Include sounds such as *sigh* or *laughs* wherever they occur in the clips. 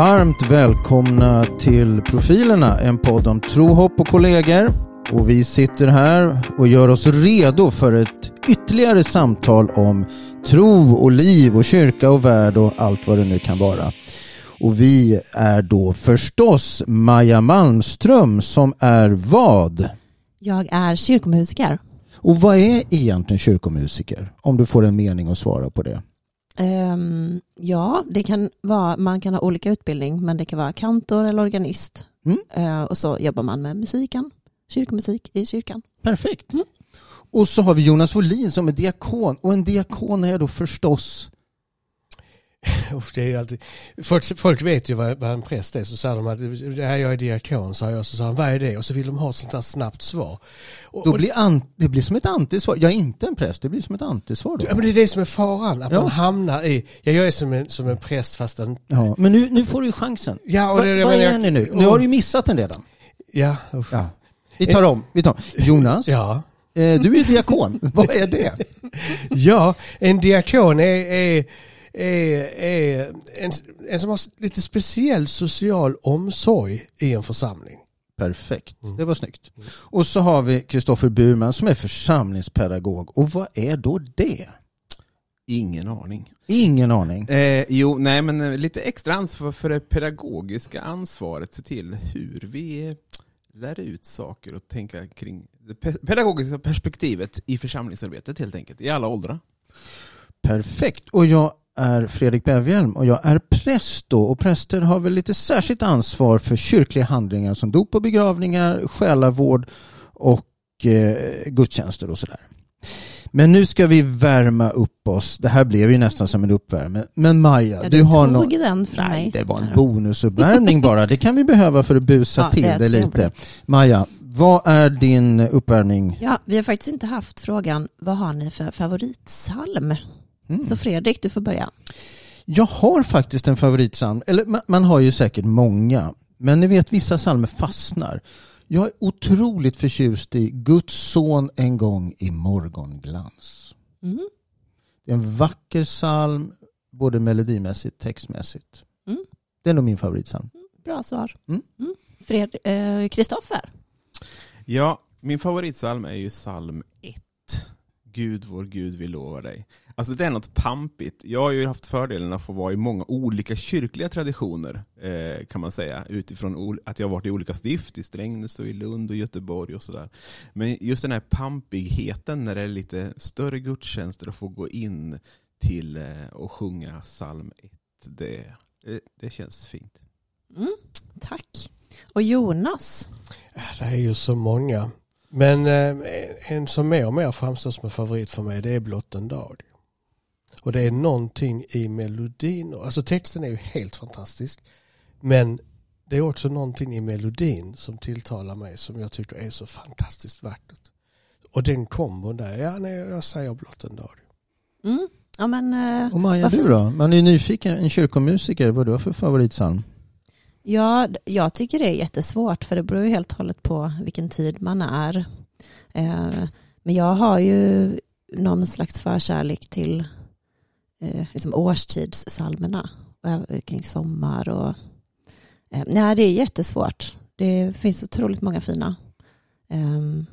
Varmt välkomna till Profilerna, en podd om tro, hopp och kollegor. Och vi sitter här och gör oss redo för ett ytterligare samtal om tro och liv och kyrka och värld och allt vad det nu kan vara. Och vi är då förstås Maja Malmström som är vad? Jag är kyrkomusiker. Och vad är egentligen kyrkomusiker? Om du får en mening att svara på det. Um, ja, det kan vara, man kan ha olika utbildning, men det kan vara kantor eller organist. Mm. Uh, och så jobbar man med musiken, kyrkomusik i kyrkan. Perfekt. Mm. Och så har vi Jonas Folin som är diakon. Och en diakon är då förstås *laughs* det är alltid, folk, folk vet ju vad, vad en präst är så säger de att det här jag är diakon sa jag så sa han vad är det och så vill de ha sånt där snabbt svar. Och, då blir an, det blir som ett antisvar. Jag är inte en präst, det blir som ett antisvar då. Ja men det är det som är faran, att ja. man hamnar i, ja, jag är som en, som en präst fast en... Ja, men nu, nu får du ju chansen. Ja, och det, Va, vad är jag, ni nu? Nu har du ju missat den redan. Ja, ja. Vi tar om, vi tar om. Jonas, ja. Eh, du är diakon, vad är det? *laughs* ja, en diakon är, är är, är en, en som har lite speciell social omsorg i en församling. Perfekt, mm. det var snyggt. Och så har vi Kristoffer Burman som är församlingspedagog. Och vad är då det? Ingen aning. Ingen aning? Eh, jo, nej men eh, lite extra ansvar för det pedagogiska ansvaret, se till hur vi lär ut saker och tänka kring det pedagogiska perspektivet i församlingsarbetet helt enkelt, i alla åldrar. Perfekt. Och jag är Fredrik Bevhjelm och jag är präst då och präster har väl lite särskilt ansvar för kyrkliga handlingar som dop och begravningar, själavård och eh, gudstjänster och sådär. Men nu ska vi värma upp oss. Det här blev ju nästan som en uppvärmning. Men Maja, ja, du, har någon... den för Nej, mig. det var en bonusuppvärmning bara. Det kan vi behöva för att busa ja, till det, det lite. Maja, vad är din uppvärmning? Ja, vi har faktiskt inte haft frågan, vad har ni för favoritsalm? Mm. Så Fredrik, du får börja. Jag har faktiskt en favoritsalm. Eller man, man har ju säkert många. Men ni vet, vissa psalmer fastnar. Jag är otroligt förtjust i Guds son en gång i morgonglans. Mm. Det är en vacker psalm, både melodimässigt och textmässigt. Mm. Det är nog min favoritpsalm. Mm, bra svar. Mm. mm. Fred, Kristoffer? Eh, ja, min favoritpsalm är ju psalm 1. Gud, vår Gud, vi lovar dig. Alltså det är något pampigt. Jag har ju haft fördelen att få vara i många olika kyrkliga traditioner, eh, kan man säga, utifrån att jag har varit i olika stift, i Strängnäs och i Lund och Göteborg och sådär. Men just den här pampigheten när det är lite större gudstjänster och få gå in till eh, och sjunga psalm 1, det, det, det känns fint. Mm, tack. Och Jonas? Det är ju så många. Men eh, en som mer och mer framstår som en favorit för mig det är Blott en dag. Och det är någonting i melodin, alltså texten är ju helt fantastisk. Men det är också någonting i melodin som tilltalar mig som jag tycker är så fantastiskt vackert. Och den kombon där, ja nej, jag säger blott en dag. Mm. Ja, men, eh, och Maja, du då? Man är nyfiken, en kyrkomusiker, vad du har för favoritsalm? Ja, jag tycker det är jättesvårt för det beror ju helt och hållet på vilken tid man är. Eh, men jag har ju någon slags förkärlek till eh, liksom årstidssalmerna kring sommar och nej, det är jättesvårt. Det finns otroligt många fina. Ehm,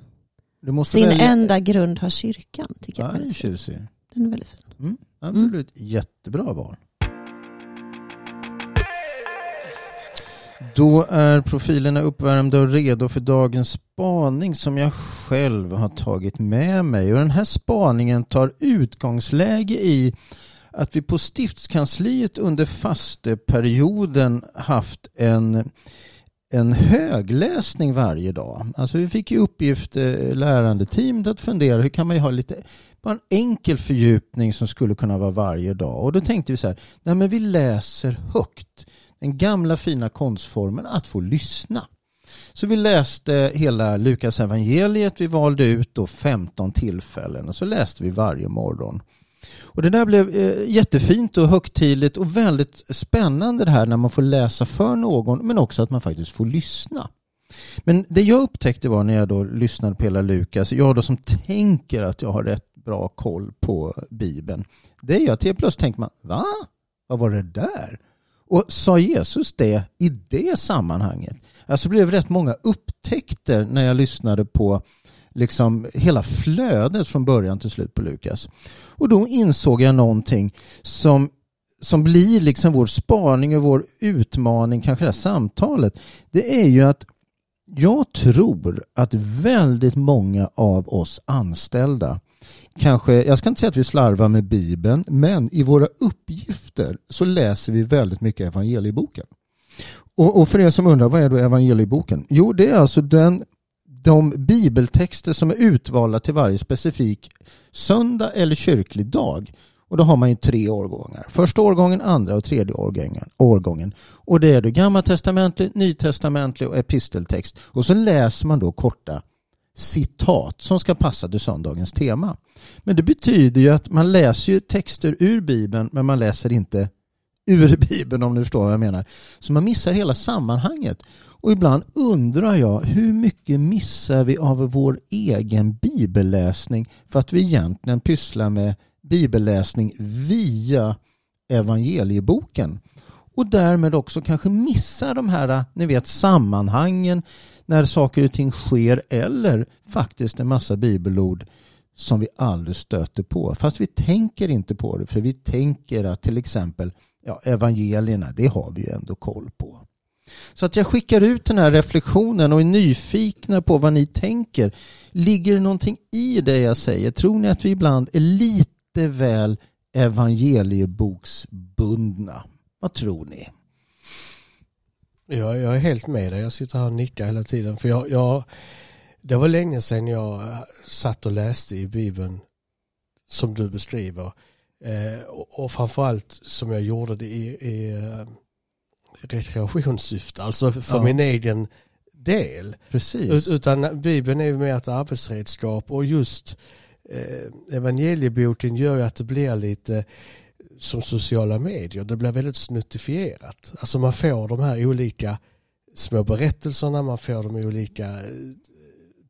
Sin välja... enda grund har kyrkan, tycker ja, jag. Den är tjusig. Den är väldigt fin. Mm. Blir ett jättebra val. Då är profilerna uppvärmda och redo för dagens spaning som jag själv har tagit med mig. Och den här spaningen tar utgångsläge i att vi på stiftskansliet under fasteperioden haft en, en högläsning varje dag. Alltså vi fick i uppgift, eh, lärandeteamet att fundera hur kan man ha lite bara en enkel fördjupning som skulle kunna vara varje dag. Och då tänkte vi så här, nej men vi läser högt den gamla fina konstformen att få lyssna. Så vi läste hela Lukas evangeliet. Vi valde ut då 15 tillfällen och så läste vi varje morgon. Och det där blev eh, jättefint och högtidligt och väldigt spännande det här när man får läsa för någon men också att man faktiskt får lyssna. Men det jag upptäckte var när jag då lyssnade på hela Lukas, jag då som tänker att jag har rätt bra koll på Bibeln, det är ju att helt plötsligt tänker man, va? Vad var det där? Och sa Jesus det i det sammanhanget? Alltså blev rätt många upptäckter när jag lyssnade på liksom hela flödet från början till slut på Lukas. Och då insåg jag någonting som, som blir liksom vår spaning och vår utmaning, kanske det här samtalet. Det är ju att jag tror att väldigt många av oss anställda kanske, jag ska inte säga att vi slarvar med Bibeln, men i våra uppgifter så läser vi väldigt mycket evangelieboken. Och, och för er som undrar, vad är då evangelieboken? Jo, det är alltså den, de bibeltexter som är utvalda till varje specifik söndag eller kyrklig dag. Och då har man ju tre årgångar. Första årgången, andra och tredje årgången. årgången. Och det är då gammaltestamentlig, nytestamentlig och episteltext. Och så läser man då korta citat som ska passa till söndagens tema. Men det betyder ju att man läser ju texter ur Bibeln men man läser inte ur *laughs* Bibeln om du förstår vad jag menar. Så man missar hela sammanhanget. Och ibland undrar jag hur mycket missar vi av vår egen bibelläsning för att vi egentligen pysslar med bibelläsning via evangelieboken. Och därmed också kanske missar de här ni vet, sammanhangen när saker och ting sker eller faktiskt en massa bibelord som vi aldrig stöter på. Fast vi tänker inte på det för vi tänker att till exempel ja, evangelierna, det har vi ju ändå koll på. Så att jag skickar ut den här reflektionen och är nyfikna på vad ni tänker. Ligger det någonting i det jag säger? Tror ni att vi ibland är lite väl evangelieboksbundna? Vad tror ni? Ja, jag är helt med dig. Jag sitter här och nickar hela tiden. För jag, jag, det var länge sedan jag satt och läste i Bibeln som du beskriver. Eh, och, och framförallt som jag gjorde det i, i eh, rekreationssyfte, alltså för Ja. min egen del. Precis. Ut, utan Bibeln är ju mer ett arbetsredskap och just eh, evangelieboken gör ju att det blir lite som sociala medier. Det blir väldigt snuttifierat. Alltså man får de här olika små berättelserna, man får de olika eh,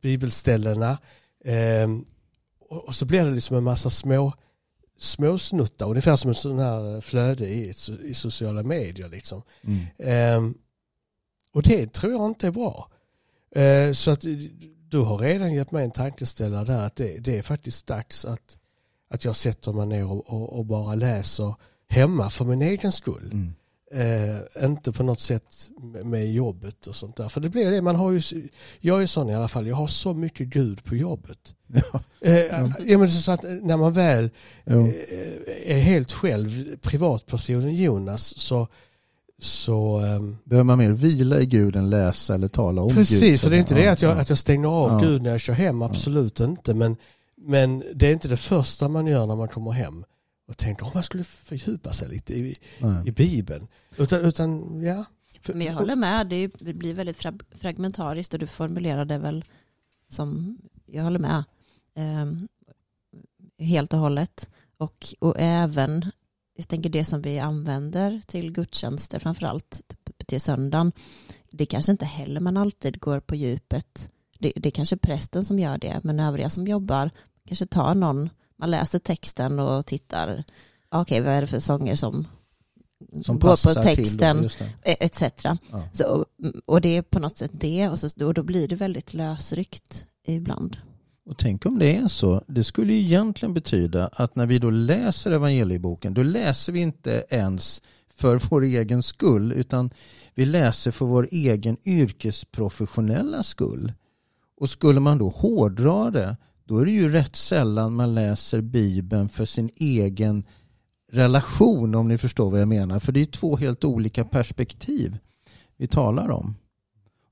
bibelställena eh, och, så blir det liksom en massa små små snuttar, ungefär som ett sån här flöde i, i sociala medier liksom. Mm. Ehm, och det tror jag inte är bra. Ehm, så att du har redan gett mig en tankeställare där att det, det är faktiskt dags att, att jag sätter mig ner och, och, och bara läser hemma för min egen skull. Mm. Eh, inte på något sätt med, med jobbet och sånt där. För det blir det, man har ju, jag är sån i alla fall, jag har så mycket Gud på jobbet. Ja. Eh, ja, men så att när man väl Jo. eh, är helt själv, privatpersonen Jonas, så, så ehm, Behöver man mer vila i Gud än läsa eller tala om Gud? Precis, för det är inte det att jag, Ja. att jag stänger av Ja. Gud när jag kör hem, absolut inte. Men, men det är inte det första man gör när man kommer hem och tänker om man skulle fördjupa sig lite i, i Bibeln. Utan, utan ja, Men jag håller med, det det blir väldigt fra- fragmentariskt och du formulerade väl som, jag håller med, ehm, helt och hållet. Och, och även, jag tänker det som vi använder till gudstjänster framförallt till söndagen, det kanske inte heller man alltid går på djupet. Det, det är kanske prästen som gör det, men övriga som jobbar kanske tar någon, man läser texten och tittar, okej vad är det för sånger som, Som går på texten, det. e- etc. Ja. Så, och det är på något sätt det och, så, och då blir det väldigt lösryckt ibland. Och tänk om det är så. Det skulle ju egentligen betyda att när vi då läser evangelieboken, då läser vi inte ens för vår egen skull, utan vi läser för vår egen yrkesprofessionella skull. Och skulle man då hårdra det, då är det ju rätt sällan man läser Bibeln för sin egen relation, om ni förstår vad jag menar. För det är två helt olika perspektiv vi talar om.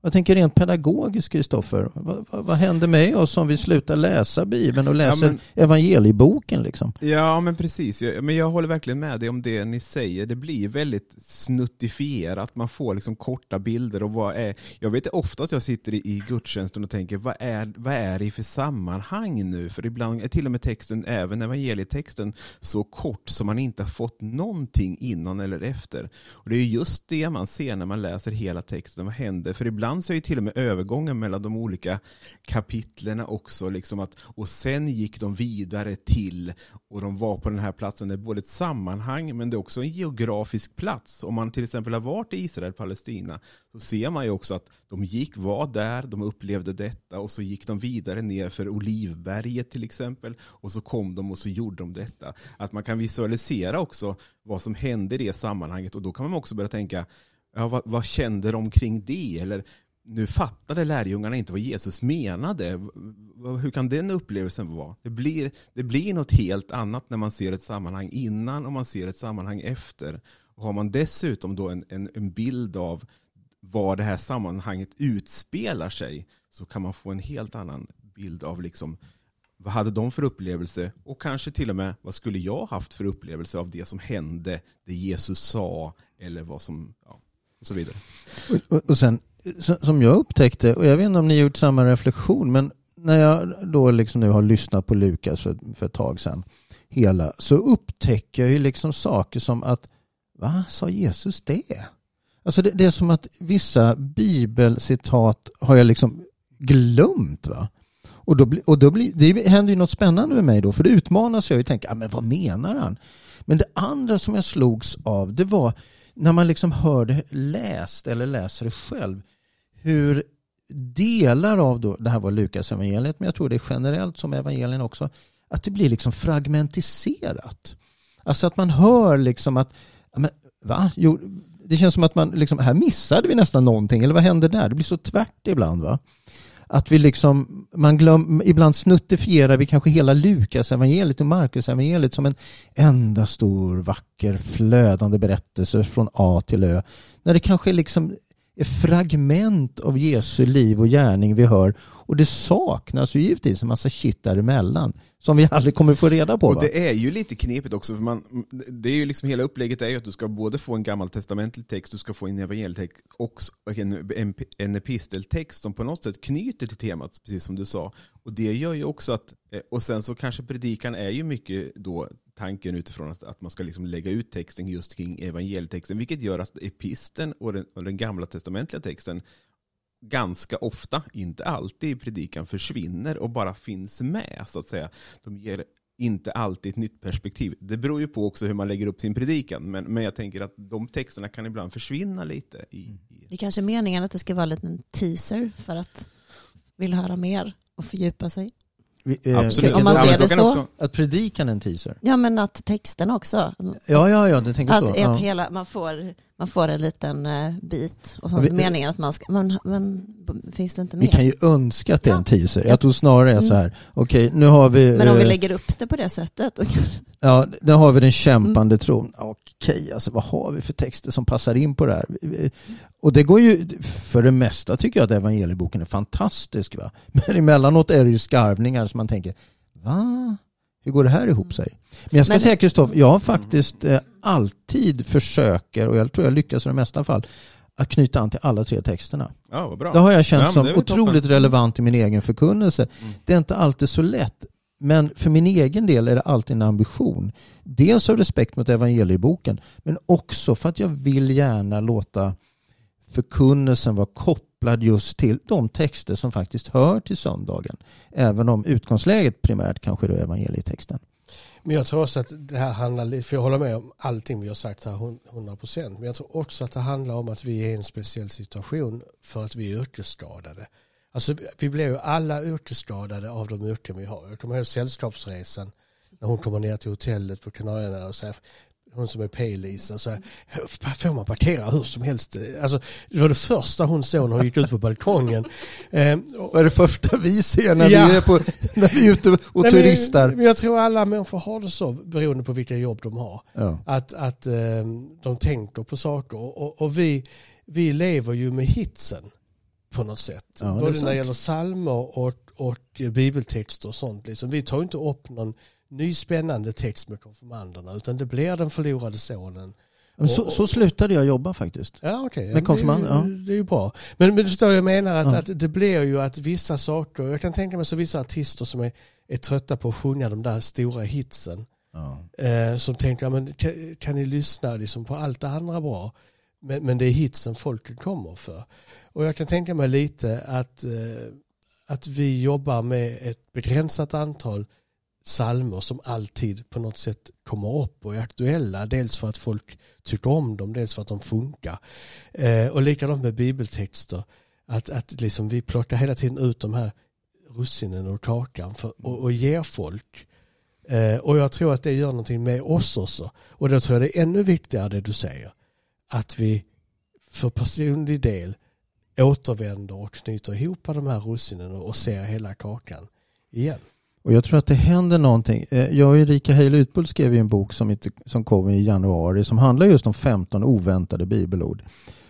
Jag tänker rent pedagogiskt, Kristoffer. Vad, vad, vad händer med oss om vi slutar läsa Bibeln och läser men- evangelieboken? Liksom? Ja, men precis. Jag, men jag håller verkligen med dig om det ni säger. Det blir väldigt snuttifierat. Man får liksom korta bilder. och vad är... Jag vet ofta att jag sitter i, i gudstjänsten och tänker, vad är, vad är det för sammanhang nu? För ibland är till och med texten, även evangelietexten, så kort som man inte har fått någonting innan eller efter. Och Det är just det man ser när man läser hela texten. Vad händer? För ibland ibland så är ju till och med övergången mellan de olika kapitlerna också, liksom att, och sen gick de vidare till, och de var på den här platsen, det är både ett sammanhang men det är också en geografisk plats. Om man till exempel har varit i Israel, Palestina, så ser man ju också att de gick, var där, de upplevde detta och så gick de vidare ner för Olivberget till exempel och så kom de och så gjorde de detta. Att man kan visualisera också vad som hände i det sammanhanget och då kan man också börja tänka, ja, vad, vad kände de kring det? Eller nu fattade lärjungarna inte vad Jesus menade. Hur kan den upplevelsen vara? Det blir, det blir något helt annat när man ser ett sammanhang innan och man ser ett sammanhang efter. Och har man dessutom då en, en, en bild av var det här sammanhanget utspelar sig så kan man få en helt annan bild av liksom vad hade de för upplevelse och kanske till och med vad skulle jag haft för upplevelse av det som hände, det Jesus sa eller vad som, ja, och så vidare. Och, och, och sen, som jag upptäckte, och jag vet inte om ni gjort samma reflektion, men när jag då liksom nu har lyssnat på Lukas för, för ett tag sedan, hela, så upptäcker jag ju liksom saker som att, va, sa Jesus det? Alltså det, det är som att vissa bibelcitat har jag liksom glömt. va? Och, då, och då blir, det händer ju något spännande med mig då, för det utmanas jag och tänker, ah, men vad menar han? Men det andra som jag slogs av, det var när man liksom hörde läst eller läser det själv, hur delar av, då, det här var Lukas evangeliet, men jag tror det är generellt som evangelien också, att det blir liksom fragmentiserat. Alltså att man hör liksom att, men, va? Jo, det känns som att man liksom, här missade vi nästan någonting, eller vad hände där? Det blir så tvärt ibland. va? Att vi liksom, man glöm, ibland snuttifierar vi kanske hela Lukas evangeliet och Markus evangeliet som en enda stor vacker flödande berättelse från A till Ö. När det kanske liksom är fragment av Jesu liv och gärning vi hör och det saknas ju givetvis en massa shit däremellan som vi aldrig kommer få reda på. Och va? det är ju lite knepigt också, för man, det är ju liksom hela upplägget är ju att du ska både få en gammaltestamentlig text, du ska få en evangelietext och en, en, en episteltext som på något sätt knyter till temat, precis som du sa. Och det gör ju också att, eh, och sen så kanske predikan är ju mycket då tanken utifrån att, att man ska liksom lägga ut texten just kring evangelietexten, vilket gör att episten och den, och den gamla testamentliga texten ganska ofta, inte alltid i predikan, försvinner och bara finns med. så att säga. De ger inte alltid ett nytt perspektiv. Det beror ju på också hur man lägger upp sin predikan, men, men jag tänker att de texterna kan ibland försvinna lite. I, i... Det är kanske är meningen att det ska vara en liten teaser för att vill höra mer och fördjupa sig. Eh, Absolut. Om man ser men det så. också- Att predikan är en teaser. Ja men att texten också. Ja, ja, ja, det tänker Att så. ett Ja. hela, man, får, man får en liten eh, bit och så vi- meningen att man ska, men, men finns det inte mer? Vi kan ju önska att det är en teaser. Jag tror snarare är så här, okej, nu har vi... Men om vi eh, lägger upp det på det sättet, Ja, nu har vi den kämpande Mm. tron. Okej, alltså vad har vi för texter som passar in på det här? Och det går ju, för det mesta tycker jag att evangelieboken är fantastisk. Va? *laughs* Men emellanåt är det ju skarvningar som man tänker, va? Hur går det här ihop sig? Men jag ska Men- säga Kristoffer, jag har faktiskt eh, alltid försöker, och jag tror jag lyckas i de mesta fall, att knyta an till alla tre texterna. Ja, vad bra. Det har jag känt Ja, som otroligt toppen. relevant i min egen förkunnelse. Mm. Det är inte alltid så lätt. Men för min egen del är det alltid en ambition. Dels av respekt mot evangelieboken men också för att jag vill gärna låta förkunnelsen vara kopplad just till de texter som faktiskt hör till söndagen. Även om utgångsläget primärt kanske är evangelietexten. Men jag tror också att det här handlar lite, för jag håller med om allting vi har sagt här 100%, men jag tror också att det handlar om att vi är i en speciell situation för att vi är yrkesskadade. Alltså vi blir ju alla yrkesskadade av de yrken vi har. Jag kommer ihåg sällskapsresan när hon kommer ner till hotellet på Kanarieöarna och säger hon som är P-Lisa så här, får man parkera hur som helst? Alltså, det var det första hon såg när hon gick ut på balkongen. *laughs* Och- Vad är det första vi ser när, Ja. vi, är på, *laughs* när vi är ute och Nej, turistar? Men jag tror alla människor har det så beroende på vilka jobb de har. Ja. Att, att eh, de tänker på saker och, och vi, vi lever ju med hitsen på något sätt. Ja, Både när det gäller psalmer och, och bibeltexter och sånt. Liksom. Vi tar inte upp någon ny spännande text med konfirmanderna utan det blir den förlorade sonen. Så, så slutade jag jobba faktiskt. Ja, okej. Med konfirmander, det, är ja. det är ju bra. Men, men du förstår jag menar? Att, Ja. att det blir ju att vissa saker, jag kan tänka mig så vissa artister som är, är trötta på att sjunga de där stora hitsen. Ja. Eh, som tänker, ja, men kan, kan ni lyssna liksom på allt det andra bra? men, men det är hitsen folket kommer för. Och jag kan tänka mig lite att, eh, att vi jobbar med ett begränsat antal salmer som alltid på något sätt kommer upp och är aktuella. Dels för att folk tycker om dem, dels för att de funkar. Eh, och likadant med bibeltexter. Att, att liksom vi plockar hela tiden ut de här russinen ur kakan för, och, och ger folk. Eh, och jag tror att det gör någonting med oss också. Och då tror jag det är ännu viktigare det du säger. Att vi för personlig del återvänder och knyter ihop de här russinen och ser hela kakan igen. Och jag tror att det händer någonting. Eh, jag och Erika Heil Utbult skrev ju en bok som, inte, som kom i januari som handlar just om 15 oväntade bibelord.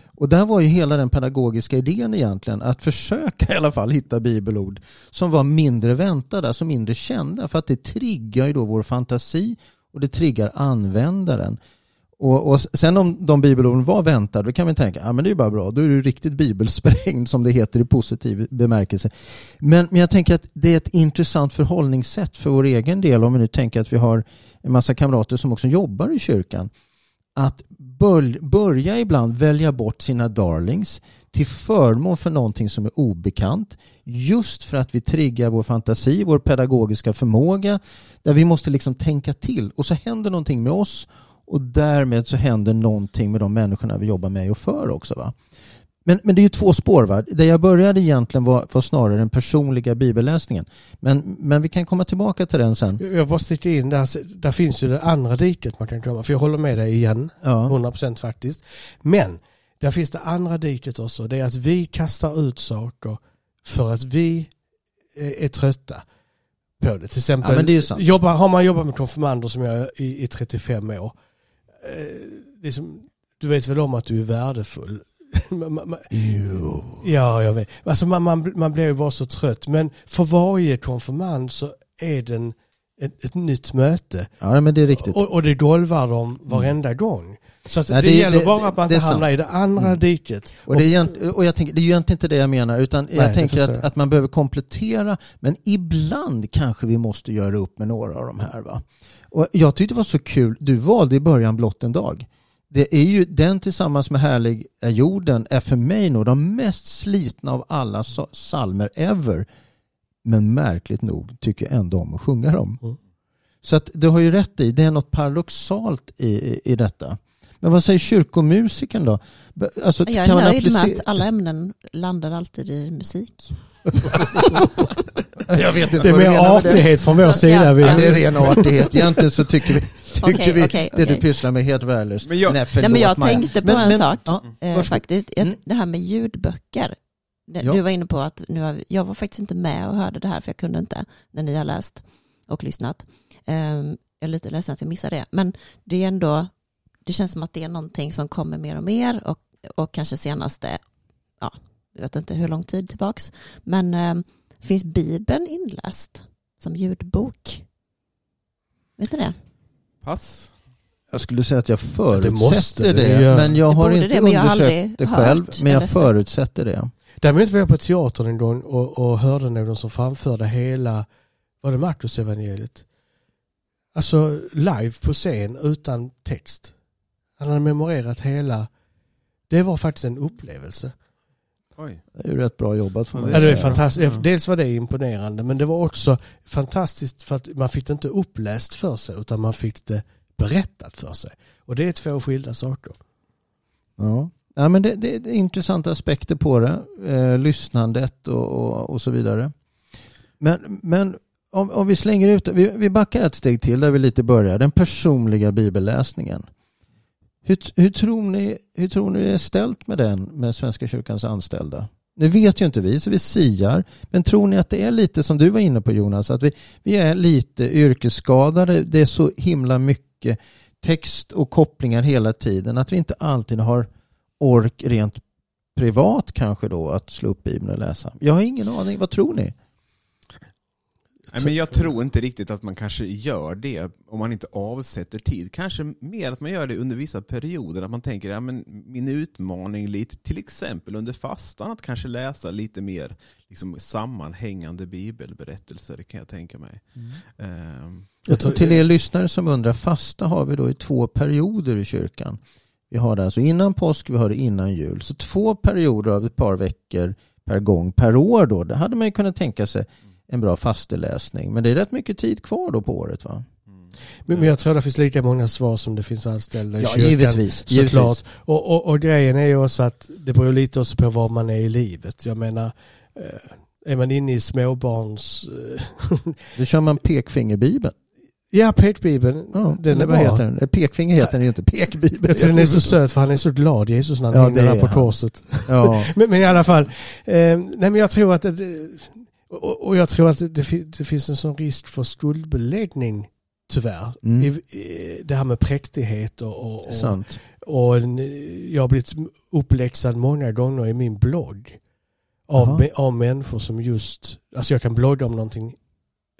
Och där var ju hela den pedagogiska idén egentligen att försöka i alla fall hitta bibelord som var mindre väntade, alltså mindre kända. För att det triggar ju då vår fantasi och det triggar användaren. Och, och sen om de bibelorden var väntade, då kan vi tänka att men det är ju bara bra, då är du riktigt bibelsprängd som det heter i positiv bemärkelse. Men, men jag tänker att det är ett intressant förhållningssätt för vår egen del om vi nu tänker att vi har en massa kamrater som också jobbar i kyrkan. Att börja ibland välja bort sina darlings till förmån för någonting som är obekant just för att vi triggar vår fantasi, vår pedagogiska förmåga där vi måste liksom tänka till och så händer någonting med oss och därmed så händer någonting med de människorna vi jobbar med och för också. Va? Men, men det är ju två spår. Va? Det jag började egentligen var, var snarare den personliga bibelläsningen. Men, men vi kan komma tillbaka till den sen. Jag bara sticker in där, där finns ju det andra diket man kan komma. För jag håller med dig igen, Ja. 100% faktiskt. Men där finns det andra diket också. Det är att vi kastar ut saker för att vi är, är trötta på det. Till exempel Ja, det jobbar, har man jobbat med konfirmander som jag i, i 35 år. Eh, det är som, du vet väl om att du är värdefull. *laughs* Man- man- Jo. Ja, jag vet. Alltså man, man, man blir ju bara så trött. Men för varje konfirmand så är det en, ett, ett nytt möte. Ja, men det är riktigt. Och, och det golvar de varenda gång. Så att Nej, det, det- gäller det- bara att man inte hamnar i det andra Mm. diket. Och det, är, och jag tänker, det är ju egentligen inte det jag menar utan Nej, jag tänker förstår att, jag. att man behöver komplettera men ibland kanske vi måste göra upp med några av de här. Va? Och jag tyckte det var så kul, du valde i början blott en dag. Det är ju den tillsammans med Härlig är jorden är för mig nog de mest slitna av alla sa- salmer ever. Men märkligt nog tycker jag ändå om att sjunga dem. Mm. Så att du har ju rätt i, det är något paradoxalt i, i, i detta. Men vad säger kyrkomusiken då? Alltså, Jag är kan man nöjd med applicera- att alla ämnen landar alltid i musik. *laughs* Jag vet Det är mer artighet från vår sida. Vi, Ja, det är ren artighet. Egentligen så tycker vi, *laughs* tycker Okej, vi okej, det du okej. pysslar med är helt värdelöst. Men jag- Nej, Nej, förlåt, men jag Maja. tänkte på Men- en men- sak ja, eh, faktiskt. Mm. Det här med ljudböcker. Ja. Du var inne på att nu har, jag var faktiskt inte med och hörde det här för jag kunde inte när ni har läst och lyssnat. Ehm, jag är lite ledsen att jag missade det. Men det är ändå, det känns som att det är någonting som kommer mer och mer och, och kanske senaste, ja, jag vet inte hur lång tid tillbaks. Men ehm, finns Bibeln inläst som ljudbok? Vet ni det? Pass. Jag skulle säga att jag det förutsätter måste det. det men jag Det har inte det, jag undersökt aldrig det hört själv. Men jag förutsätter det. Däremot var jag på teatern en gång och, och hörde någon som framförde hela, var det Markus evangeliet? Alltså live på scen utan text. Han hade memorerat hela. Det var faktiskt en upplevelse. Oj. Det är ju rätt bra jobbat får man Ja, det är fantastiskt. Ja. Dels var det imponerande men det var också fantastiskt för att man fick det inte uppläst för sig utan man fick det berättat för sig. Och det är två skilda saker. Ja. Ja, men det, det, det är intressanta aspekter på det. Eh, lyssnandet och, och, och så vidare. Men, men om, om vi slänger ut det. Vi, vi backar ett steg till där vi lite börjar. Den personliga bibelläsningen. Hur, hur, tror ni, hur tror ni det är ställt med den med Svenska kyrkans anställda? Nu vet ju inte vi, så vi siar. Men tror ni att det är lite som du var inne på Jonas, att vi, vi är lite yrkesskadade. Det är så himla mycket text och kopplingar hela tiden att vi inte alltid har ork rent privat kanske då att slå upp Bibeln och läsa. Jag har ingen aning. Vad tror ni? Nej, men jag tror inte riktigt att man kanske gör det om man inte avsätter tid. Kanske mer att man gör det under vissa perioder. Att man tänker, ja, men min utmaning lite, till exempel under fastan, att kanske läsa lite mer liksom, sammanhängande bibelberättelser kan jag tänka mig. Ehm, Jag tror- till er lyssnare som undrar, fasta har vi då i två perioder i kyrkan. Vi har det alltså innan påsk, vi har det innan jul. Så två perioder av ett par veckor per gång per år då. Det hade man ju kunnat tänka sig en bra fasteläsning. Men det är rätt mycket tid kvar då på året va? Men, jag tror det finns lika många svar som det finns anställda i Ja, kyrkan. givetvis. Såklart. givetvis. Och, och, och grejen är ju också att det beror lite också på var man är i livet. Jag menar, eh, är man inne i småbarns... eh, *laughs* Då kör man pekfingerbibeln. Ja, pekbibeln, Ja, den är vad bra. heter den? Eh, Pekfinger heter den ju inte, pekbibeln. Jag tror den är så söt för han är så glad Jesus när han Ja, hänger där är på korset. Ja, *laughs* Men, men i alla fall, eh, nej men jag tror att det, och, och jag tror att det, det finns en sån risk för skuldbeläggning tyvärr. Mm. I, i, det här med präktighet och, och, och, och en, jag har blivit uppläxad många gånger i min blogg av, av människor som just, alltså jag kan blogga om någonting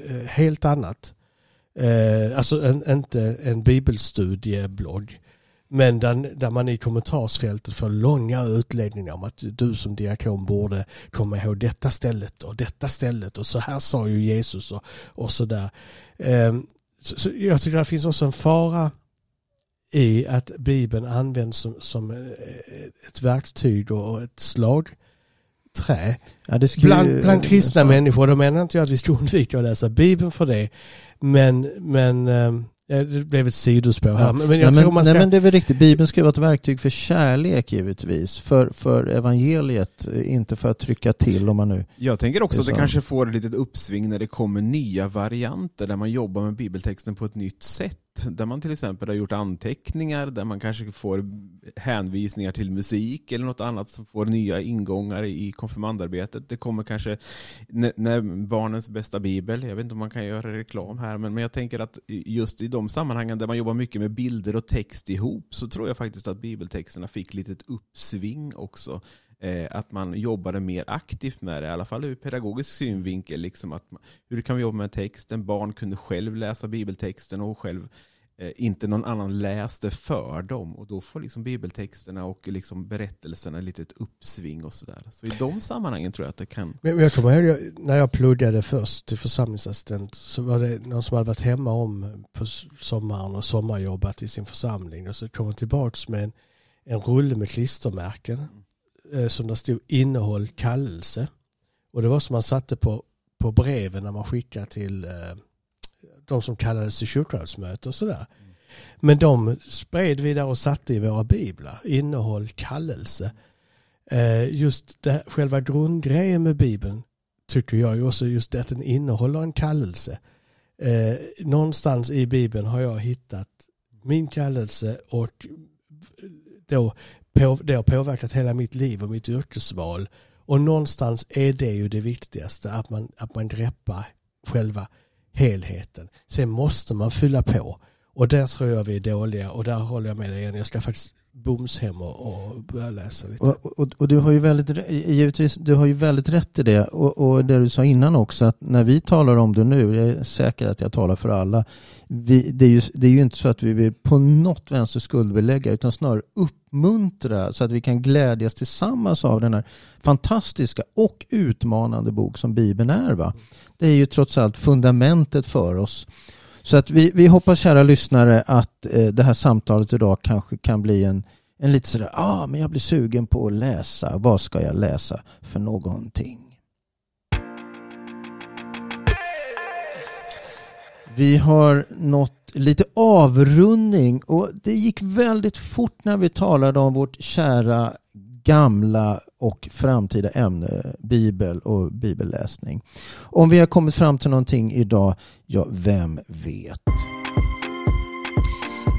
eh, helt annat. Eh, alltså en, inte en bibelstudieblogg. Men där, där man i kommentarsfältet får långa utläggningar om att du som diakon borde komma ihåg detta stället och detta stället och så här sa ju Jesus och, och sådär. Eh, så, så jag tycker det finns också en fara i att Bibeln används som, som eh, ett verktyg och ett slag slagträ Ja, det skulle bland, bland kristna så- människor. Då menar inte jag att vi ska *laughs* undvika att läsa Bibeln för det. Men, men eh, ja, det blev ett sidospår här. Ja. Men jag nej, tror man ska... nej men det är väl riktigt. Bibeln ska vara ett verktyg för kärlek givetvis. För, för evangeliet, inte för att trycka till om man nu... Jag tänker också att det kanske får ett litet uppsving när det kommer nya varianter där man jobbar med bibeltexten på ett nytt sätt. Där man till exempel har gjort anteckningar, där man kanske får hänvisningar till musik eller något annat som får nya ingångar i konfirmandarbetet. Det kommer kanske när, barnens bästa bibel, jag vet inte om man kan göra reklam här, men, jag tänker att just i de sammanhangen där man jobbar mycket med bilder och text ihop så tror jag faktiskt att bibeltexterna fick lite ett uppsving också att man jobbade mer aktivt med det, i alla fall ur pedagogisk synvinkel. Liksom att man, hur kan vi jobba med texten? Barn kunde själv läsa bibeltexten och själv eh, inte någon annan läste för dem. Och då får liksom bibeltexterna och liksom berättelserna lite ett uppsving och sådär. Så i de sammanhangen tror jag att det kan... Men jag kommer ihåg när jag pluggade först till församlingsassistent så var det någon som hade varit hemma om på sommaren och sommarjobbat i sin församling och så kom han tillbaks med en, en rulle med klistermärken eh, Eh, som det stod innehåll kallelse. Och det var som man satte på, på breven när man skickade till eh, de som kallades till kyrkorådsmöte och sådär. Men de spred vi där och satte i våra biblar. Innehåll kallelse. Eh, just det, själva grundgrejen med Bibeln tycker jag ju också just det att den innehåller en kallelse. Eh, någonstans i Bibeln har jag hittat min kallelse och då, på, det har påverkat hela mitt liv och mitt yrkesval. Och någonstans är det ju det viktigaste, att man, att man greppar själva helheten. Sen måste man fylla på. Och där tror jag vi är dåliga och där håller jag med dig igen. Jag ska faktiskt Booms hem och, och börja läsa lite. Och, och, och du har ju väldigt, givetvis, du har ju väldigt rätt i det. Och, och det du sa innan också, att när vi talar om det nu, jag är säker att jag talar för alla, vi, det, är ju, det är ju inte så att vi vill på något vänster skuldbelägga, utan snarare uppmuntra så att vi kan glädjas tillsammans av den här fantastiska och utmanande bok som Bibeln är. Va? Det är ju trots allt fundamentet för oss. Så att vi, vi hoppas kära lyssnare att eh, det här samtalet idag kanske kan bli en, en lite sådär, ah, men jag blir sugen på att läsa. Vad ska jag läsa för någonting? Vi har nått lite avrundning och det gick väldigt fort när vi talade om vårt kära gamla och framtida ämne bibel och bibelläsning. Om vi har kommit fram till någonting idag, ja, vem vet?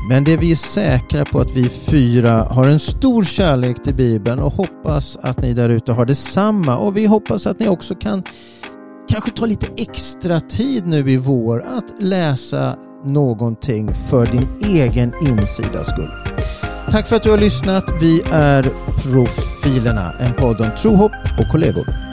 Men det vi är säkra på att vi fyra har en stor kärlek till Bibeln och hoppas att ni där ute har detsamma. Och vi hoppas att ni också kan kanske ta lite extra tid nu i vår att läsa någonting för din egen insida skull. Tack för att du har lyssnat. Vi är Profilerna, en podd om tro, hopp och kollegor.